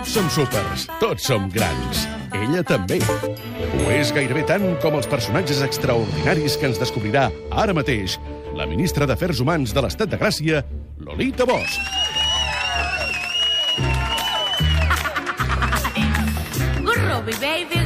Tots som súpers, tots som grans. Ella també. Ho és gairebé tant com els personatges extraordinaris que ens descobrirà ara mateix la ministra d'Afers Humans de l'Estat de Gràcia, Lolita Bosch. Gurrubi, baby,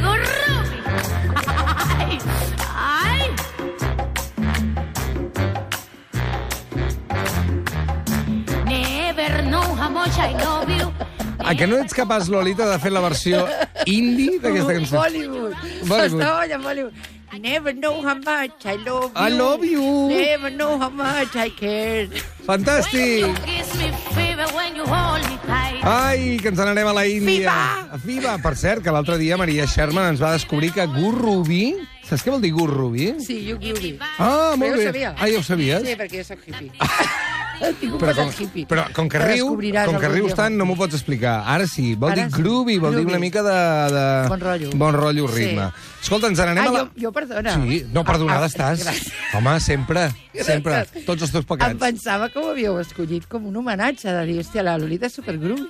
A que no ets capaç, Lolita, de fer la versió indie d'aquesta cançó? Bollywood. Bollywood. Estava Bollywood. Never know how much I love you. I love you. Never know how much I care. Fantàstic! You kiss me fever when you hold me tight. Ai, que ens n'anem a la Índia. Viva! Viva! Per cert, que l'altre dia Maria Sherman ens va descobrir que Gurrubi... Saps què vol dir Gurrubi? Sí, jo groovy. Ah, molt jo ho bé. sabia. Ah, ja ho sabies? Sí, perquè jo soc hippie. Tinc un Però com, hippie. però com que riu, com que rius tant, no m'ho pots explicar. Ara sí, vol Ara dir sí. groovy, vol dir una Groovy. mica de... de... Bon rotllo. Bon rotllo, Sí. ritme. Escolta, ens n'anem Ah, a la... jo, jo perdona. Sí, no, perdonada Ah, ah, estàs. gràcies. Home, sempre, sempre. Gràcies. Tots els teus Em pecats. pensava que ho havíeu escollit com un homenatge, de dir, hòstia, la Lolita és supergroovy.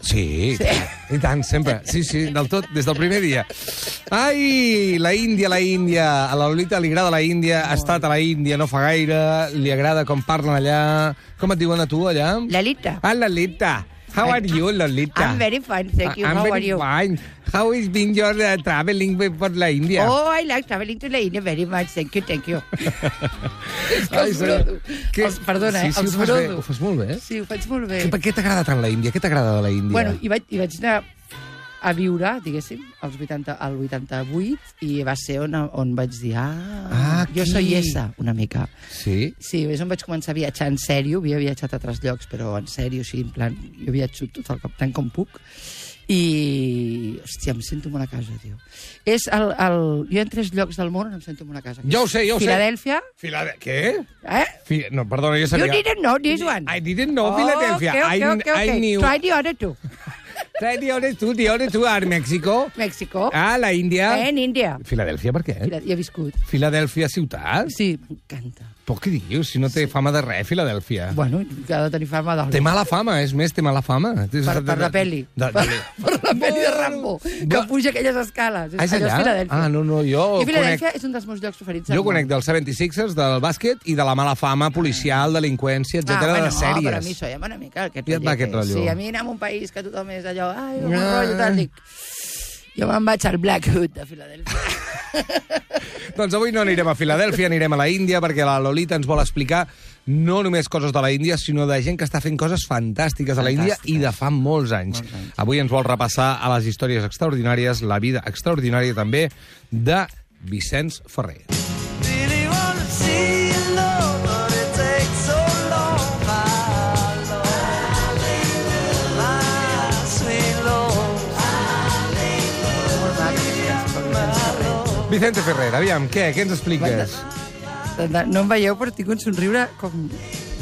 Sí, Sí. i tant, sempre. Sí, sí, del tot, des del primer dia. Ai, la Índia, la Índia. A la Lolita li agrada la Índia, ha estat a la Índia no fa gaire, li agrada com parlen allà. Com et diuen a tu, allà? Lolita. Ah, Lolita. How are you, Lolita? I'm very fine, thank you. I'm How very are you? fine. How is been your uh, traveling for la India? Oh, I like traveling to la India very much. Thank you, thank you. Ai, els brodo. Que- Els, perdona, sí, eh? sí, els ho fas bé, ho fas molt bé. Sí, ho faig molt bé. Que, per què t'agrada tant la Índia? Què t'agrada de la Índia? Bueno, hi vaig, hi vaig anar a viure, diguéssim, als 80, al 88, i va ser on, on vaig dir, ah, Ah, jo soy esa, una mica. Sí? Sí, és on vaig començar a viatjar en sèrio, havia viatjat a altres llocs, però en sèrio, sí, en plan, jo viatjo tot el cop, tant com puc, i, hòstia, em sento molt a casa, tio. És el, el... Jo en tres llocs del món on em sento molt a casa. Jo ho sé, jo ho sé. Filadèlfia, Filade... Què? eh? Fi... No, perdona, jo You sabia... didn't know this one. I didn't know Oh, Philadelphia. Okay, okay, I, okay, okay. I knew... Try the other two. Other two, the other two are Mexico. Mexico. Ah, la Índia. En Índia. Filadèlfia, per què? Mira, hi he viscut. Filadèlfia ciutat? Sí, m'encanta. Però què dius? Si no té fama de res, Filadèlfia. Bueno, que ha de tenir fama d'oli. Té mala fama, és més, té mala fama. Per, per la peli. De, Per, de, per la peli de Rambo, que Va- puja aquelles escales. Ah, és Allò allà? Filadèlfia. Ah, no, no, jo I Filadèlfia conec... és un dels meus llocs preferits. Jo del conec dels 76ers, del bàsquet i de la mala fama policial, delinqüència, etc ah, bueno, de sèries. però a mi això ja m'ha una mica aquest Ja et va aquest rotllo. Sí, a mi anar a un país que tothom és allò, ai, un Ah. rotllo tal, dic... Jo me'n vaig al Black Hood de Filadèlfia. Doncs avui no anirem a Filadèlfia, anirem a la Índia, perquè la Lolita ens vol explicar no només coses de la Índia, sinó de gent que està fent coses fantàstiques a la Índia i de fa molts anys. Molts anys. Avui ens vol repassar a les històries extraordinàries, la vida extraordinària també, de Vicenç Ferrer. Vicente Ferrer, aviam, què? Què ens expliques? No em veieu, però tinc un somriure com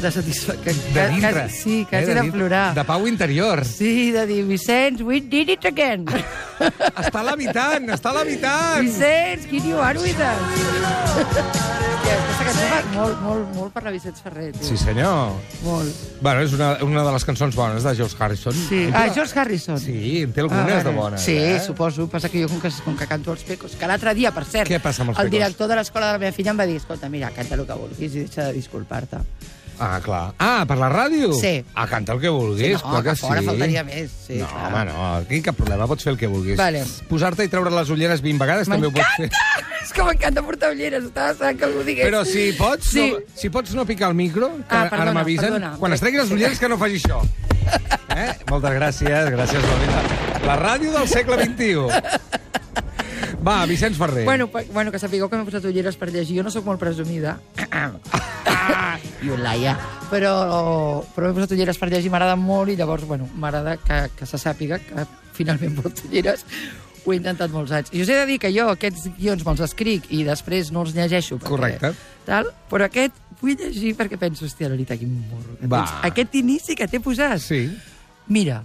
de satisfacció. De dintre. Sí, quasi eh, de, dintre. plorar. De pau interior. Sí, de dir, Vicenç, we did it again. Està levitant, està levitant! Vicenç, quin you are with us? Aquesta cançó molt, molt, molt per la Vicenç Ferrer, tio. Sí, senyor. Molt. Bueno, és una, una de les cançons bones de George Harrison. Sí. Ah, George Harrison. Sí, en té algunes Ah, de bones. Sí, eh? suposo. Passa que jo, com que, com que canto els pecos, que l'altre dia, per cert, Què passa amb els el pecos? director de l'escola de la meva filla em va dir, escolta, mira, canta el que vulguis i deixa de disculpar-te. Ah, clar. Ah, per la ràdio? Sí. Ah, canta el que vulguis, Sí, no, clar que, que fora sí. faltaria més, sí, no, clar. home, no, aquí cap problema, pots fer el que vulguis. Vale. Posar-te i treure les ulleres 20 vegades també ho pots fer. És que m'encanta portar ulleres, estava esperant que algú digués. Però si pots, Sí. no, si pots no picar el micro, que Ah, ara perdona, m'avisen, perdona. quan es tregui les ulleres que no faci això. Eh? Moltes gràcies, gràcies, Lolita. La ràdio del segle XXI. Va, Vicenç Ferrer. Bueno, pa- bueno, que sapigueu que m'he posat ulleres per llegir. Jo no sóc molt presumida. you liar. Però, però m'he posat ulleres per llegir, m'agrada molt, i llavors, bueno, m'agrada que, que se sàpiga que finalment porto ulleres. Ho he intentat molts anys. I us he de dir que jo aquests guions me'ls escric i després no els llegeixo. Perquè, Correcte. Tal, però aquest vull llegir perquè penso, hòstia, Lolita, quin morro. que Va. tens. Aquest inici que t'he posat. Sí. Mira,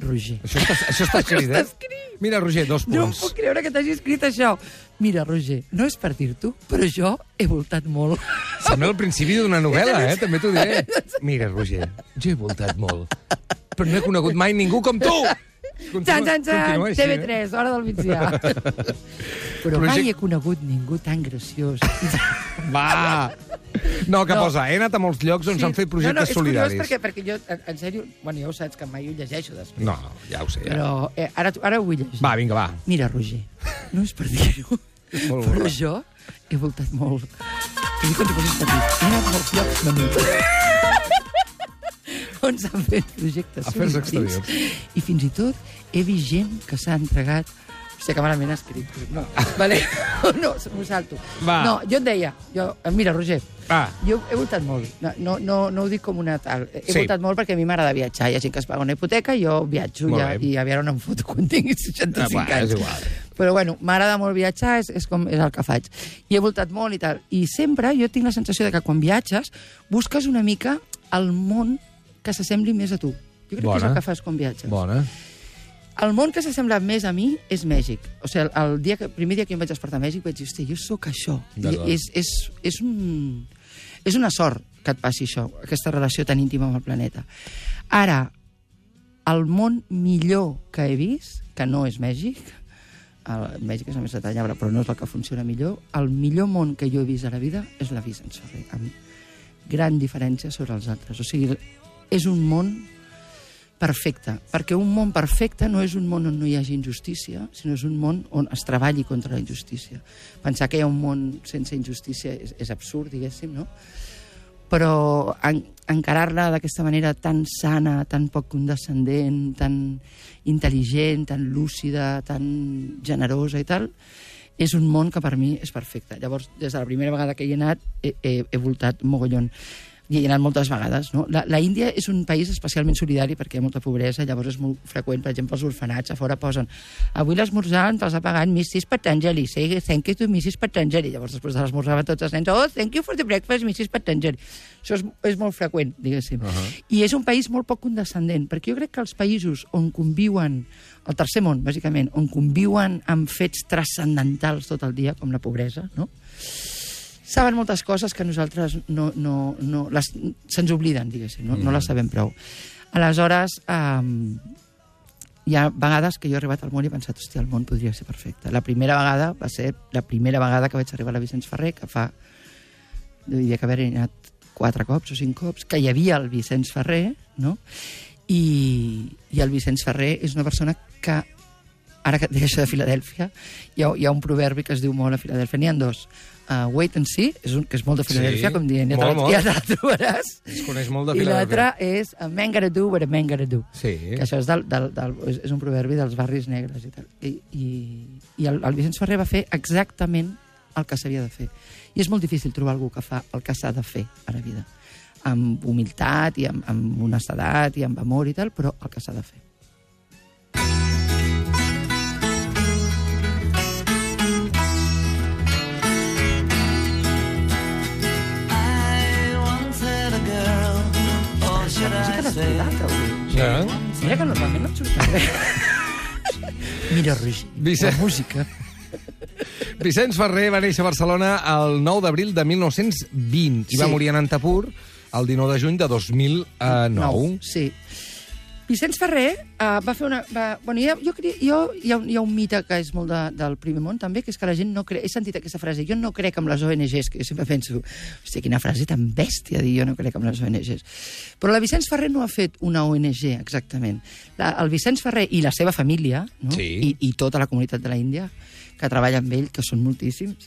Roger. Això està, això està escrit, eh? està escrit. Mira, Roger, dos No em punts. puc creure que t'hagi escrit això. Mira, Roger, no és per dir-t'ho, però jo he voltat molt. Sembla el principi d'una novel·la, eh? També t'ho diré. Mira, Roger, jo he voltat molt, però no he conegut mai ningú com tu. Continua- Tan, tan, tan, continua així, eh? TV3, hora del migdia. Però Project- mai he conegut ningú tan graciós. Va! No, que No. posa, he anat a molts llocs on s'han fet no, no, projectes és solidaris. perquè, perquè jo, en, sèrio, bueno, ja ho saps, que mai ho llegeixo després. No, ja ho sé. Ja. Però eh, ara, ara ho vull llegir. Va, vinga, va. Mira, Roger, no és per dir-ho, però bona. jo he voltat molt. T'ho dic com si fossis petit. He anat a molts llocs menuts. On s'han fet projectes Afers exteriors. I fins i tot he vist gent que s'ha entregat Hòstia, que malament escrit. No, vale. no m'ho salto. Va. No, jo et deia, jo, eh, mira, Roger, Va. jo he voltat molt. No, no, no, no ho dic com una tal. He Sí. voltat molt perquè a mi m'agrada viatjar. Hi ha gent que es paga una hipoteca, jo viatjo ja, i a veure on em foto quan tingui 65 Ah, va, és anys. igual. Però bueno, m'agrada molt viatjar, és, és, com, és el que faig. I he voltat molt i tal. I sempre jo tinc la sensació de que quan viatges busques una mica el món que s'assembli més a tu. Jo crec que és Bona. el que fas quan viatges. Bona. El món que s'assembla més a mi és Mèxic. O sigui, el, el, dia que, el primer dia que em vaig despertar a Mèxic vaig dir, hòstia, jo sóc això. I és, és, és, un, és una sort que et passi això, aquesta relació tan íntima amb el planeta. Ara, el món millor que he vist, que no és Mèxic, el Mèxic és a més detallable, però no és el que funciona millor, el millor món que jo he vist a la vida és la Vicenç Ferrer, amb gran diferència sobre els altres. O sigui, és un món perfecte, perquè un món perfecte no és un món on no hi hagi injustícia, sinó és un món on es treballi contra la injustícia. Pensar que hi ha un món sense injustícia és, és absurd, diguéssim, no? Però en, encarar-la d'aquesta manera tan sana, tan poc condescendent, tan intel·ligent, tan lúcida, tan generosa i tal, és un món que per mi és perfecte. Llavors, des de la primera vegada que hi he anat, he, he, he voltat mogollon. Hi he anat moltes vegades. No? La, la Índia és un país especialment solidari perquè hi ha molta pobresa, llavors és molt freqüent, per exemple, els orfenats a fora posen avui l'esmorzar ens els ha pagat Mrs. Patanjali, say thank you to Mrs. Patanjali. Llavors, després de l'esmorzar tots els nens, oh, thank you for the breakfast, Mrs. Patanjali. Això és, és molt freqüent, diguéssim. Uh -huh. I és un país molt poc condescendent, perquè jo crec que els països on conviuen, el tercer món, bàsicament, on conviuen amb fets transcendentals tot el dia, com la pobresa, no? Saben moltes coses que nosaltres no, no, no les, se'ns obliden, diguéssim, no, no les sabem prou. Aleshores, um, hi ha vegades que jo he arribat al món i he pensat, hòstia, el món podria ser perfecte. La primera vegada va ser la primera vegada que vaig arribar a la Vicenç Ferrer, que fa, diria que haver anat quatre cops o cinc cops, que hi havia el Vicenç Ferrer, no? I, i el Vicenç Ferrer és una persona que ara que et deia això de Filadèlfia, hi ha, hi ha un proverbi que es diu molt a Filadèlfia, n'hi ha dos. Uh, wait and see, és un, que és molt de Filadèlfia, Sí, com dient, ja te, molt, la- molt. ja te la trobaràs. Es coneix molt de I l'altre és a man gotta do what a man gotta do. Sí. Que això és, del, del, del, és, és un proverbi dels barris negres i tal. I, i, i el, el Vicenç Ferrer va fer exactament el que s'havia de fer. I és molt difícil trobar algú que fa el que s'ha de fer a la vida. Amb humilitat i amb, amb honestedat i amb amor i tal, però el que s'ha de fer. Desbordada, avui. Sí. Mira que normalment no et surt res. Mira, Roger, Vicent- la música. Vicenç Ferrer va néixer a Barcelona el 9 d'abril de 1920 i va Sí. morir en Antapur el 19 de juny de 2009. Nou, sí. Vicenç Ferrer uh, va fer una... Va, bueno, jo, jo, jo, hi, ha, un- hi ha un mite que és molt de, del primer món, també, que és que la gent no creu... He sentit aquesta frase, jo no crec en les ONGs, que jo sempre penso, hòstia, quina frase tan bèstia, dir jo no crec en les ONGs. Però la Vicenç Ferrer no ha fet una ONG, exactament. La, el Vicenç Ferrer i la seva família, no? Sí. I, i tota la comunitat de la Índia, que treballa amb ell, que són moltíssims,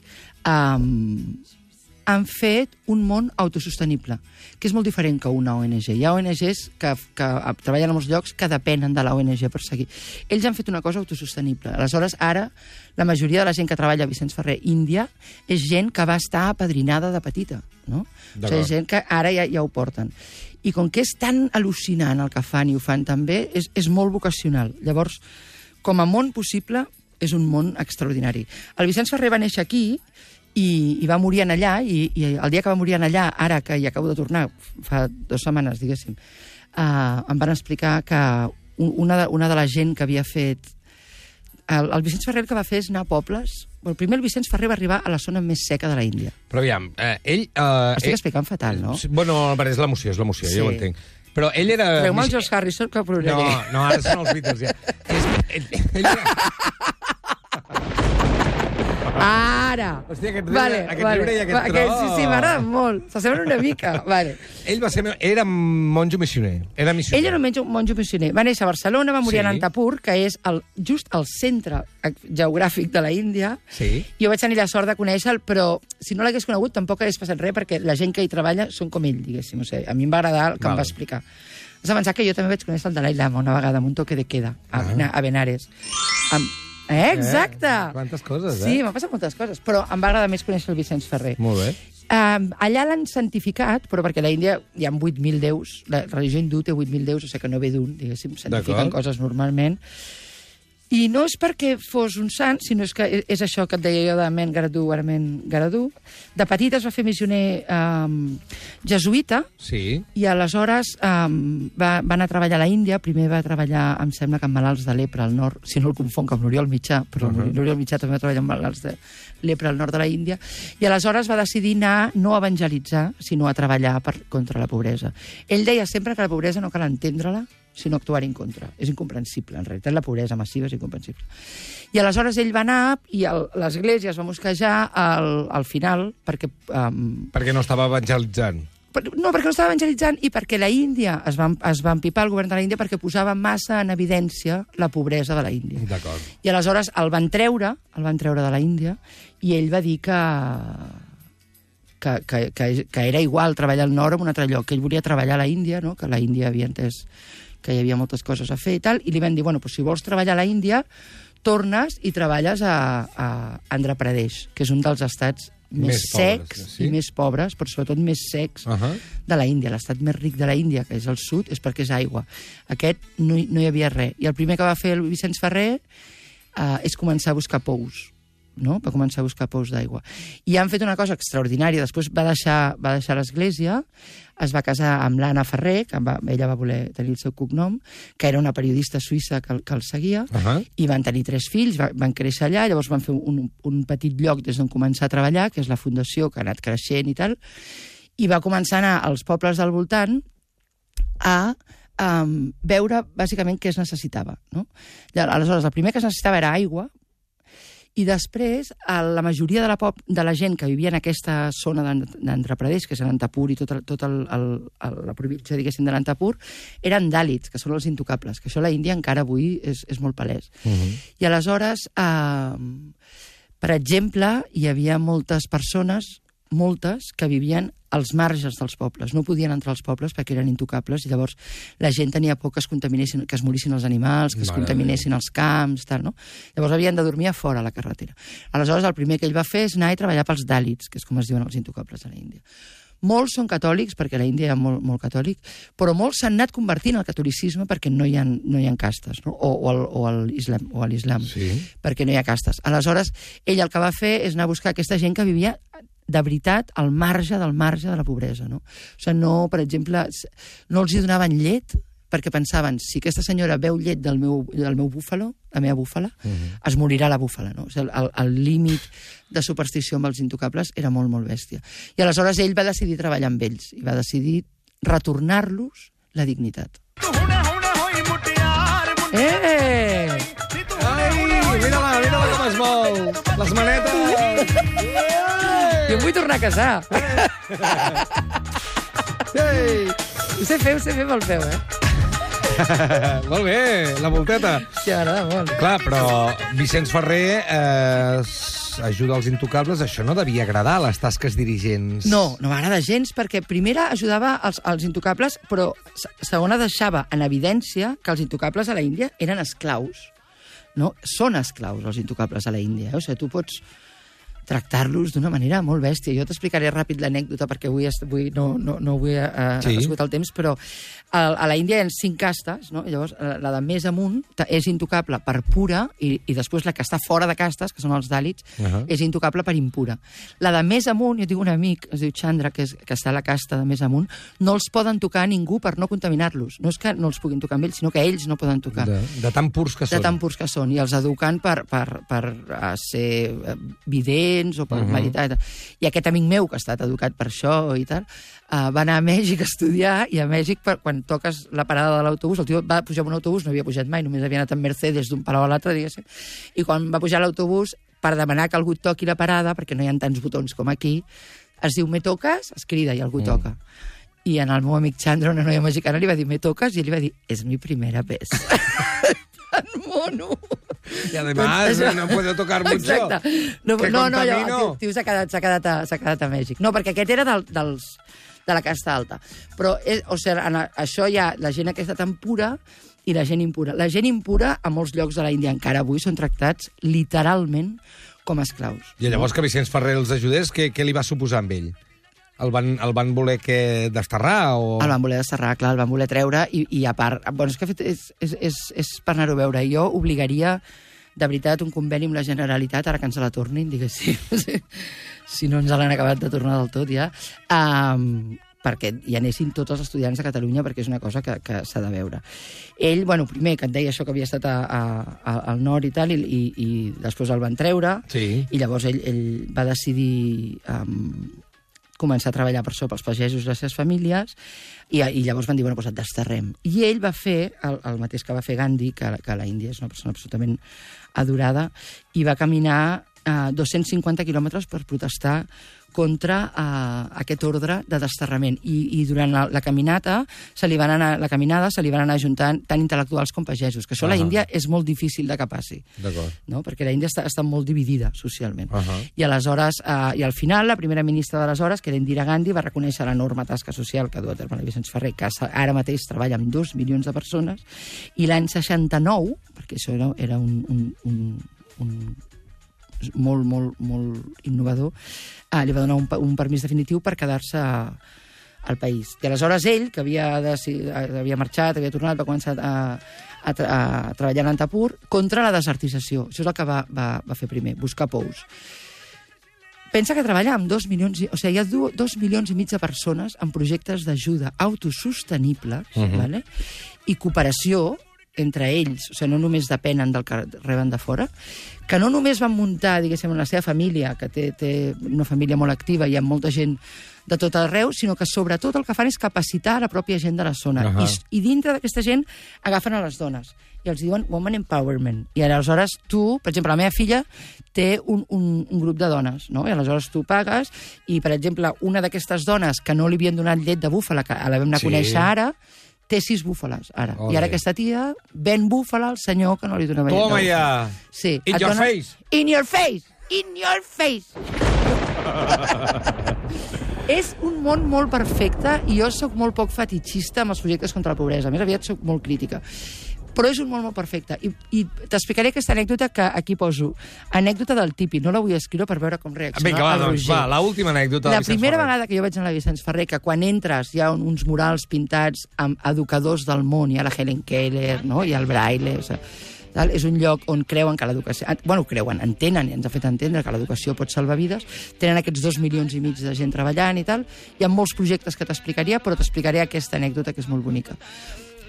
um, han fet un món autosostenible, que és molt diferent que una ONG. Hi ha ONGs que, que treballen en molts llocs que depenen de la ONG per seguir. Ells han fet una cosa autosostenible. Aleshores, ara, la majoria de la gent que treballa a Vicenç Ferrer Índia és gent que va estar apadrinada de petita, no? O sigui, gent que ara ja, ja ho porten. I com que és tan al·lucinant el que fan i ho fan també, és, és molt vocacional. Llavors, com a món possible, és un món extraordinari. El Vicenç Ferrer va néixer aquí i, i va morir en allà, i, i el dia que va morir en allà, ara que hi acabo de tornar, fa dues setmanes, diguéssim, uh, em van explicar que un- una de, una de la gent que havia fet... El, el Vicenç Ferrer el que va fer és anar a pobles... Bueno, primer el Vicenç Ferrer va arribar a la zona més seca de la Índia. Però aviam, eh, ell... Eh, Estic ell- explicant fatal, no? Bueno, és l'emoció, és l'emoció, Sí. ja ho entenc. Però ell era... Treu-me el George Harrison, que No, ploraré. no, ara són els Beatles, ja. És, Ell, ell era... Ara! Hòstia, aquest riure- vale, aquest vale. riure i aquest Va, tro. Sí, sí, m'agrada molt. S'assemblen una mica. Vale. ell va ser... Era monjo missioner. Era missioner. Ell era un monjo, monjo missioner. Va néixer a Barcelona, va morir Sí. a Nantapur, que és el, just al centre geogràfic de la Índia. Sí. Jo vaig tenir la sort de conèixer-lo, però si no l'hagués conegut tampoc hagués passat res, perquè la gent que hi treballa són com ell, diguéssim. O sigui, a mi em va agradar el que Val. em va explicar. Has de pensar que jo també vaig conèixer el Dalai Lama una vegada amb un toque de queda a, Ah. a Benares. Amb... Eh, exacte! Eh, quantes coses, eh? Sí, m'han passat moltes coses, però em va agradar més conèixer el Vicenç Ferrer. Molt bé. Um, allà l'han santificat, però perquè a l'Índia hi ha 8.000 déus, la religió hindú té 8.000 déus, o sigui que no ve d'un, diguéssim, santifiquen coses normalment. I no és perquè fos un sant, sinó és que és- és això que et deia jo de men garadú, ara men garadú. De petit es va fer missioner um, jesuïta, Sí. i aleshores um, va, va anar a treballar a la Índia. Primer va treballar, em sembla, que amb malalts de lepra al nord, si no el confonc amb l'Oriol Mitjà, però uh -huh. l'Oriol Mitjà també va treballar amb malalts de lepra al nord de la Índia. I aleshores va decidir anar no a evangelitzar, sinó a treballar per, contra la pobresa. Ell deia sempre que la pobresa no cal entendre-la, sinó actuar en contra. És incomprensible, en realitat la pobresa massiva és incomprensible. I aleshores ell va anar i l'Església es va mosquejar al, al final perquè um, Perquè no estava evangelitzant. no, perquè no estava evangelitzant i perquè la Índia es va, es va empipar el govern de la Índia perquè posava massa en evidència la pobresa de la Índia. D'acord. I aleshores el van treure, el van treure de la Índia, i ell va dir que, que, que, que, que era igual treballar al nord en un altre lloc, que ell volia treballar a la Índia, no? que la Índia havia entès que hi havia moltes coses a fer i tal, i li van dir, bueno, pues, si vols treballar a la Índia, tornes i treballes a, a Andhra Pradesh, que és un dels estats més, Més pobres, secs sí? i més pobres, però sobretot més secs Uh -huh. de la Índia. L'estat més ric de la Índia, que és el sud, és perquè és aigua. Aquest no, hi- no hi havia res. I el primer que va fer el Vicenç Ferrer eh, és començar a buscar pous no? va començar a buscar pous d'aigua. I han fet una cosa extraordinària. Després va deixar, va deixar l'església, es va casar amb l'Anna Ferrer, que va, ella va voler tenir el seu cognom, que era una periodista suïssa que, que el seguia, Uh -huh. i van tenir tres fills, va, van créixer allà, llavors van fer un, un petit lloc des d'on començar a treballar, que és la fundació, que ha anat creixent i tal, i va començar a anar als pobles del voltant a um, veure bàsicament què es necessitava. No? Aleshores, el primer que es necessitava era aigua, i després a la majoria de la, pop, de la gent que vivia en aquesta zona d'An- d'Andhra Pradesh, que és Anantapur i tota tot el, el, el, la província, diguéssim, de l'Antapur, eren dàlits, que són els intocables, que això a la Índia encara avui és, és molt palès. Uh -huh. I aleshores, eh, per exemple, hi havia moltes persones, moltes, que vivien als marges dels pobles. No podien entrar als pobles perquè eren intocables i llavors la gent tenia por que es contaminessin, que es morissin els animals, que es Mare contaminessin els camps, tal, no? Llavors havien de dormir a fora a la carretera. Aleshores, el primer que ell va fer és anar i treballar pels dàlits, que és com es diuen els intocables a la Índia. Molts són catòlics, perquè la Índia ha molt, molt catòlic, però molts s'han anat convertint al catolicisme perquè no hi ha, no hi ha castes, no? o, o, al, o, al islam, o a l'islam, Sí. perquè no hi ha castes. Aleshores, ell el que va fer és anar a buscar aquesta gent que vivia de veritat al marge del marge de la pobresa. No? O sigui, no, per exemple, no els hi donaven llet perquè pensaven, si aquesta senyora veu llet del meu, del meu búfalo, la meva búfala, uh -huh. es morirà la búfala. No? O sigui, el, el límit de superstició amb els intocables era molt, molt bèstia. I aleshores ell va decidir treballar amb ells i va decidir retornar-los la dignitat. Eh! Ai, mira-la, mira-la com es mou. Les manetes. Jo em vull tornar a casar. Ei. Ho sé fer, ho sé fer pel peu, eh? Molt bé, la volteta. Sí, m'agrada molt. Clar, però Vicenç Ferrer eh, ajuda als intocables. Això no devia agradar a les tasques dirigents. No, no m'agrada gens, perquè primera ajudava als, als intocables, però se- segona deixava en evidència que els intocables a la Índia eren esclaus. No? Són esclaus, els intocables a la Índia. Eh? O sigui, tu pots tractar-los d'una manera molt bèstia. Jo t'explicaré ràpid l'anècdota perquè avui, avui no, no, no vull eh, Sí. esgotar el temps, però a, a la Índia hi ha cinc castes, no? llavors eh, la de més amunt és intocable per pura i, i després la que està fora de castes, que són els dàlits, uh. -huh. és intocable per impura. La de més amunt, jo tinc un amic, es diu Chandra, que, és, que està a la casta de més amunt, no els poden tocar ningú per no contaminar-los. No és que no els puguin tocar amb ells, sinó que ells no poden tocar De, de tan purs que de són. tan purs que són, i els educant per, per, per uh, ser eh, lents o per uh -huh. meditar. I, aquest amic meu, que ha estat educat per això i tal, uh, va anar a Mèxic a estudiar i a Mèxic, per, quan toques la parada de l'autobús, el tio va pujar en un autobús, no havia pujat mai, només havia anat en Mercedes d'un palau a l'altre, diguéssim, i quan va pujar l'autobús, per demanar que algú toqui la parada, perquè no hi ha tants botons com aquí, es diu, me toques? Es crida i algú mm. toca. I en el meu amic Chandra, una noia mexicana, li va dir, me toques? I ell li va dir, és mi primera vez. Tan mono. Y además Doncs- no puedo tocar mucho. Exacte. No, Que no, no, contamino. el tio, s'ha quedat, quedat, a- quedat a Mèxic. No, perquè aquest era del, dels, de la casta alta. Però, és, o sigui, en això hi ha la gent aquesta tan pura i la gent impura. La gent impura, a molts llocs de la Índia encara avui, són tractats literalment com a esclaus. I llavors que Vicenç Ferrer els ajudés, què, què li va suposar amb ell? El van, el van voler que desterrar o... El van voler desterrar, clar, el van voler treure i, i a part... Bueno, és que fet, és, és, és, és per anar-ho a veure. Jo obligaria, de veritat, un conveni amb la Generalitat, ara que ens la tornin, diguéssim, si, si no ens l'han acabat de tornar del tot ja, um, perquè hi anessin tots els estudiants de Catalunya, perquè és una cosa que, que s'ha de veure. Ell, bueno, primer, que et deia això que havia estat a, a, a, al nord i tal, i, i, i després el van treure, Sí. i llavors ell, ell va decidir um, començar a treballar per això pels pagesos i les seves famílies i, i llavors van dir, bueno, doncs et desterrem. I ell va fer el, el mateix que va fer Gandhi, que, que la Índia és una persona absolutament adorada, i va caminar eh, 250 quilòmetres per protestar contra eh, aquest ordre de desterrament. I, i durant la, la caminata se li van anar, la caminada se li van anar ajuntant tant intel·lectuals com pagesos, que això a la. Índia és molt difícil de que passi no? perquè la Índia està, està molt dividida socialment. Uh -huh. I aleshores, eh, i al final, la primera ministra d'aleshores, que era Indira Gandhi, va reconèixer l'enorme tasca social que du a terme la Vicenç Ferrer, que ara mateix treballa amb dos milions de persones, i l'any 69, perquè això era, era un, un, un, un molt, molt, molt innovador, eh, li va donar un, un permís definitiu per quedar-se a- al país. I aleshores ell, que havia, deci- havia marxat, havia tornat, va començar a, a, tra a treballar en Antapur contra la desertització. Això és el que va, va, va fer primer, buscar pous. Pensa que treballa amb dos milions... I, o sigui, hi ha du, dos milions i mig de persones en projectes d'ajuda autosostenibles uh -huh. vale? i cooperació entre ells, o sigui, no només depenen del que reben de fora, que no només van muntar, diguéssim, la seva família, que té, té una família molt activa i amb molta gent de tot arreu, sinó que sobretot el que fan és capacitar la pròpia gent de la zona. Ahà. I, s- I dintre d'aquesta gent agafen a les dones i els diuen Woman Empowerment. I aleshores tu, per exemple, la meva filla té un, un, un grup de dones, no? I aleshores tu pagues i, per exemple, una d'aquestes dones que no li havien donat llet de búfala, que la vam anar Sí. a conèixer ara, té sis búfales, ara. Ole. I ara aquesta tia ven búfala al senyor que no li de Toma ja! Sí. In your face. In your face! In your face! és un món molt perfecte i jo sóc molt poc fetitxista amb els projectes contra la pobresa. Més aviat sóc molt crítica. Però és un món molt perfecte. I, i t'explicaré aquesta anècdota que aquí poso. Anècdota del tipi. No la vull escriure per veure com reacciona Vinga, va, el doncs, Roger. va, l'última anècdota La primera Ferrer. vegada que jo vaig anar a la Vicenç Ferrer, que quan entres hi ha un- uns murals pintats amb educadors del món, hi ha la Helen Keller, no? hi ha el Braille, o sigui, tal, és un lloc on creuen que l'educació... ah, Bueno, creuen, entenen i ens ha fet entendre que l'educació pot salvar vides. Tenen aquests dos milions i mig de gent treballant i tal. Hi ha molts projectes que t'explicaria, però t'explicaré aquesta anècdota que és molt bonica.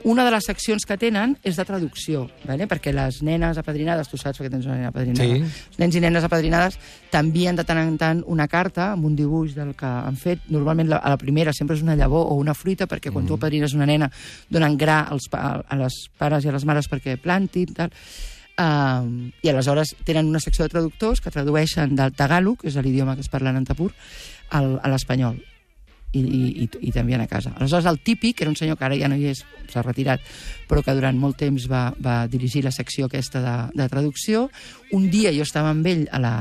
Una de les seccions que tenen és de traducció, vale? perquè les nenes apadrinades, tu saps perquè tens una nena apadrinada, Sí. els nens i nenes apadrinades t'envien de tant en tant una carta amb un dibuix del que han fet. Normalment la, a la primera sempre és una llavor o una fruita, perquè quan tu apadrines una nena donen gra als, pa- a les pares i a les mares perquè plantin, tal. Um, I aleshores tenen una secció de traductors que tradueixen del tagalog, que és l'idioma que es parla en Antapur, al, a l'espanyol i, i, i, i t'envien a casa. Aleshores, el típic, que era un senyor que ara ja no hi és, s'ha retirat, però que durant molt temps va, va dirigir la secció aquesta de, de traducció, un dia jo estava amb ell a la,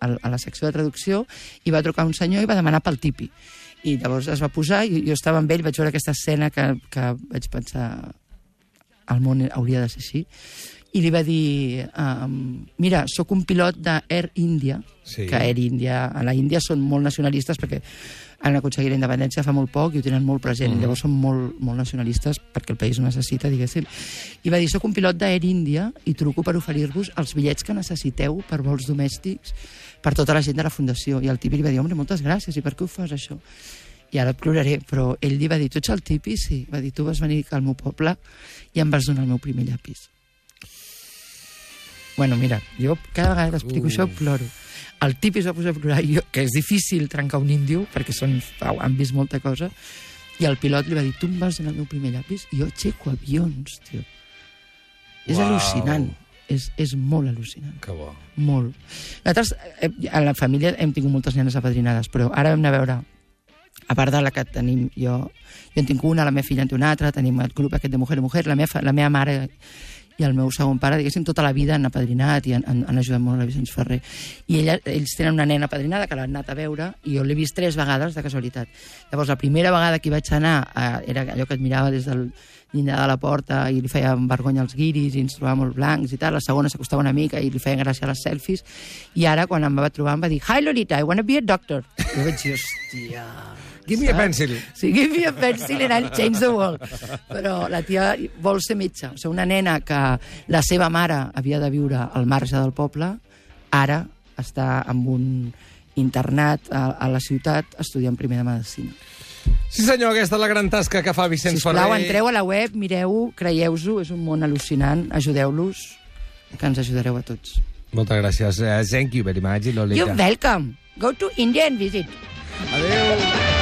a, a la secció de traducció i va trucar un senyor i va demanar pel tipi. I llavors es va posar, i jo estava amb ell, vaig veure aquesta escena que, que vaig pensar el món hauria de ser així, i li va dir, um, mira, sóc un pilot d'Air India, Sí. que Air India, a la Índia són molt nacionalistes perquè han aconseguit la independència fa molt poc i ho tenen molt present, mm. llavors són molt, molt nacionalistes perquè el país ho necessita, diguéssim. I va dir, sóc un pilot d'Air India i truco per oferir-vos els bitllets que necessiteu per vols domèstics per tota la gent de la Fundació. I el tipi li va dir, home, moltes gràcies, i per què ho fas, això? I ara et ploraré, però ell li va dir, tu ets el tipi? Sí. Va dir, tu vas venir al meu poble i em vas donar el meu primer llapis. Bueno, mira, jo cada vegada que explico uh. això ploro. El tip es va posar a plorar, jo, que és difícil trencar un índio, perquè són, au, han vist molta cosa, i el pilot li va dir, tu em vas donar el meu primer llapis i jo aixeco avions, tio. És Uau. al·lucinant. És, és molt al·lucinant. Que bo. Molt. Nosaltres, eh, a la família hem tingut moltes nenes apadrinades, però ara vam anar a veure, a part de la que tenim jo, jo en tinc una, la meva filla en té una altra, tenim el grup aquest de Mujer a Mujer, la meva, la meva mare i el meu segon pare, diguéssim, tota la vida han apadrinat i han, han, ajudat molt a la Vicenç Ferrer. I ella, ells tenen una nena apadrinada que l'han anat a veure i jo l'he vist tres vegades de casualitat. Llavors, la primera vegada que hi vaig anar eh, era allò que et mirava des del llindar de la porta i li feia vergonya als guiris i ens trobava molt blancs i tal. La segona s'acostava una mica i li feia gràcia les selfies. I ara, quan em va trobar, em va dir Hi, Lolita, I wanna be a doctor. I jo vaig dir, hòstia... Give me a pencil. Sí, give me a pencil and I'll change the world. Però la tia vol ser metge. O sigui, una nena que la seva mare havia de viure al marge del poble, ara està en un internat a, a la ciutat estudiant primer de medicina. Sí, senyor, aquesta és la gran tasca que fa Vicenç Sisplau, Ferrer. entreu a la web, mireu-ho, creieu-ho, és un món al·lucinant, ajudeu-los, que ens ajudareu a tots. Moltes gràcies. Uh, thank you very much, Lolita. You're welcome. Go to India and visit. Adéu.